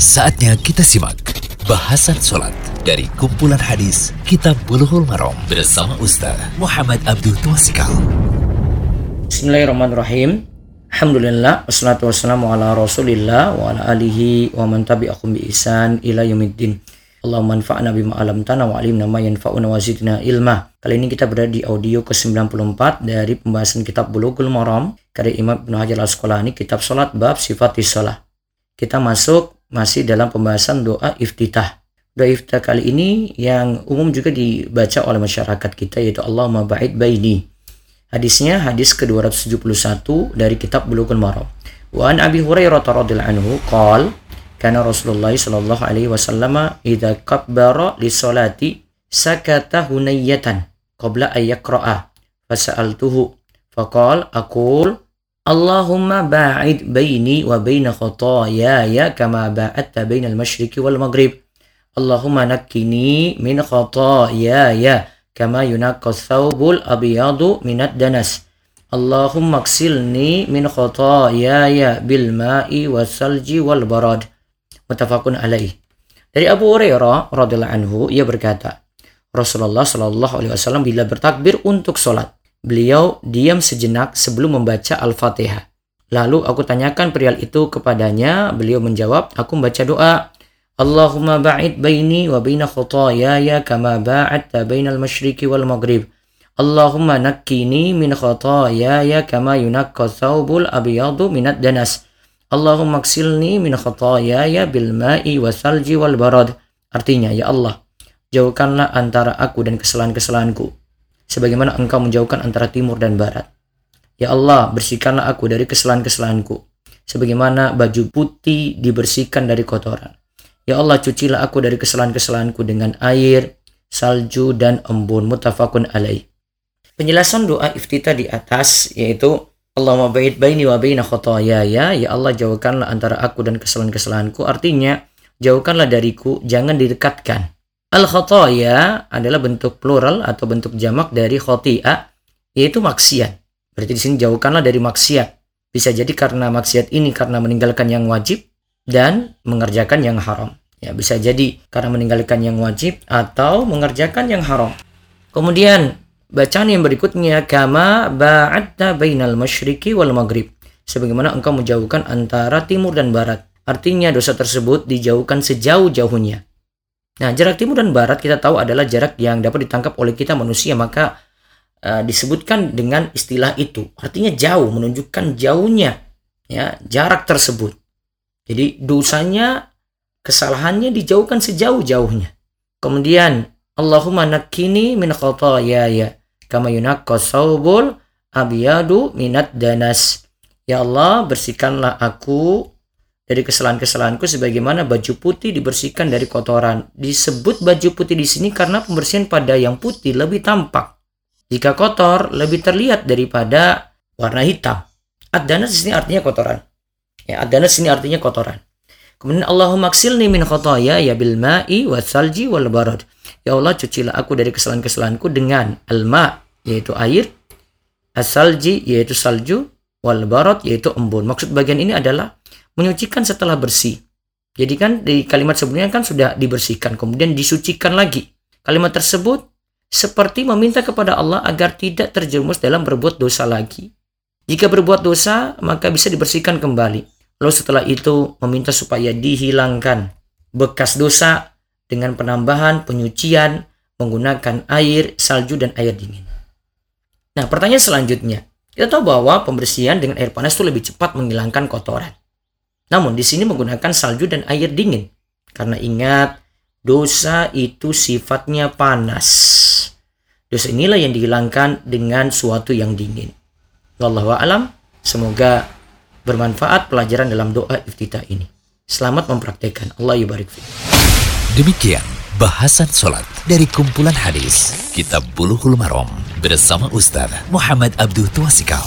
Saatnya kita simak bahasan sholat dari kumpulan hadis Kitab Bulughul Maram bersama Ustaz Muhammad Abdul Tuasikal. Bismillahirrahmanirrahim. Alhamdulillah wassalatu wassalamu ala Rasulillah wa ala alihi wa man tabi'akum bi ihsan ila yaumiddin. Allahumma anfa'na bima 'allamtana wa 'allimna ma yanfa'una wa zidna ilma. Kali ini kita berada di audio ke-94 dari pembahasan kitab Bulughul Maram karya Imam Ibnu Hajar Al-Asqalani kitab salat bab sifatis shalah. Kita masuk masih dalam pembahasan doa iftitah. Doa iftitah kali ini yang umum juga dibaca oleh masyarakat kita yaitu Allahumma ba'id baini. Hadisnya hadis ke-271 dari kitab Bulughul Maram. Wa an Abi Hurairah radhiyallahu anhu qala karena Rasulullah sallallahu alaihi wasallam idza kabbara li salati sakata hunayatan qabla ay yaqra'a fasa'altuhu faqal aqul Allahumma ba'id baini wa baina khataayaya kama ba'adta baina al-masyriqi wal maghrib. Allahumma nakkini min khataayaya kama yunaqqa thawbul abyadu minad danas. Allahumma ksilni min khataayaya bil ma'i wasalji wal barad. Mutafakun alaih. Dari Abu Hurairah radhiyallahu anhu ia berkata, Rasulullah shallallahu alaihi wasallam bila bertakbir untuk sholat, beliau diam sejenak sebelum membaca Al-Fatihah. Lalu aku tanyakan perihal itu kepadanya, beliau menjawab, aku membaca doa, Allahumma ba'id baini wa baina khutayaya kama ba'adta bainal masyriqi wal maghrib. Allahumma nakkini min khutayaya kama yunakka thawbul abiyadu minad danas. Allahumma ksilni min khatayaya bil ma'i wasalji wal barad. Artinya, ya Allah, jauhkanlah antara aku dan kesalahan-kesalahanku. Sebagaimana engkau menjauhkan antara timur dan barat. Ya Allah, bersihkanlah aku dari kesalahan-kesalahanku. Sebagaimana baju putih dibersihkan dari kotoran. Ya Allah, cucilah aku dari kesalahan-kesalahanku dengan air, salju, dan embun. Mutafakun alaih. Penjelasan doa iftitah di atas yaitu Allahumma ba'id baini wa baina khotoyaya. Ya Allah jauhkanlah antara aku dan kesalahan-kesalahanku. Artinya, jauhkanlah dariku, jangan didekatkan. Al khotoya adalah bentuk plural atau bentuk jamak dari khoti'a, yaitu maksiat. Berarti di sini jauhkanlah dari maksiat. Bisa jadi karena maksiat ini karena meninggalkan yang wajib dan mengerjakan yang haram. Ya, bisa jadi karena meninggalkan yang wajib atau mengerjakan yang haram. Kemudian Bacaan yang berikutnya kama ba'atta bainal masyriqi wal maghrib. Sebagaimana engkau menjauhkan antara timur dan barat. Artinya dosa tersebut dijauhkan sejauh-jauhnya. Nah, jarak timur dan barat kita tahu adalah jarak yang dapat ditangkap oleh kita manusia, maka uh, disebutkan dengan istilah itu. Artinya jauh, menunjukkan jauhnya ya, jarak tersebut. Jadi dosanya, kesalahannya dijauhkan sejauh-jauhnya. Kemudian Allahumma nakini min ya kama yunaqqa saubul abiyadu minat danas. Ya Allah, bersihkanlah aku dari kesalahan-kesalahanku sebagaimana baju putih dibersihkan dari kotoran. Disebut baju putih di sini karena pembersihan pada yang putih lebih tampak. Jika kotor lebih terlihat daripada warna hitam. Ad-danas di sini artinya kotoran. Ya, ad-danas di sini artinya kotoran. Kemudian Allahumma ksilni min khotoya ya bil ma'i wa salji wal barad. Ya Allah cucilah aku dari kesalahan-kesalahanku dengan al-ma yaitu air, asalji yaitu salju, wal barad yaitu embun. Maksud bagian ini adalah menyucikan setelah bersih. Jadi kan di kalimat sebelumnya kan sudah dibersihkan, kemudian disucikan lagi. Kalimat tersebut seperti meminta kepada Allah agar tidak terjerumus dalam berbuat dosa lagi. Jika berbuat dosa, maka bisa dibersihkan kembali. Lalu setelah itu meminta supaya dihilangkan bekas dosa dengan penambahan penyucian menggunakan air, salju, dan air dingin. Nah, pertanyaan selanjutnya. Kita tahu bahwa pembersihan dengan air panas itu lebih cepat menghilangkan kotoran. Namun di sini menggunakan salju dan air dingin. Karena ingat, dosa itu sifatnya panas. Dosa inilah yang dihilangkan dengan suatu yang dingin. Wallahu alam, semoga bermanfaat pelajaran dalam doa iftitah ini. Selamat mempraktekkan. Allah yubarik Demikian bahasan sholat dari kumpulan hadis Kitab Buluhul Marom bersama Ustaz Muhammad Abdul Tuasikal.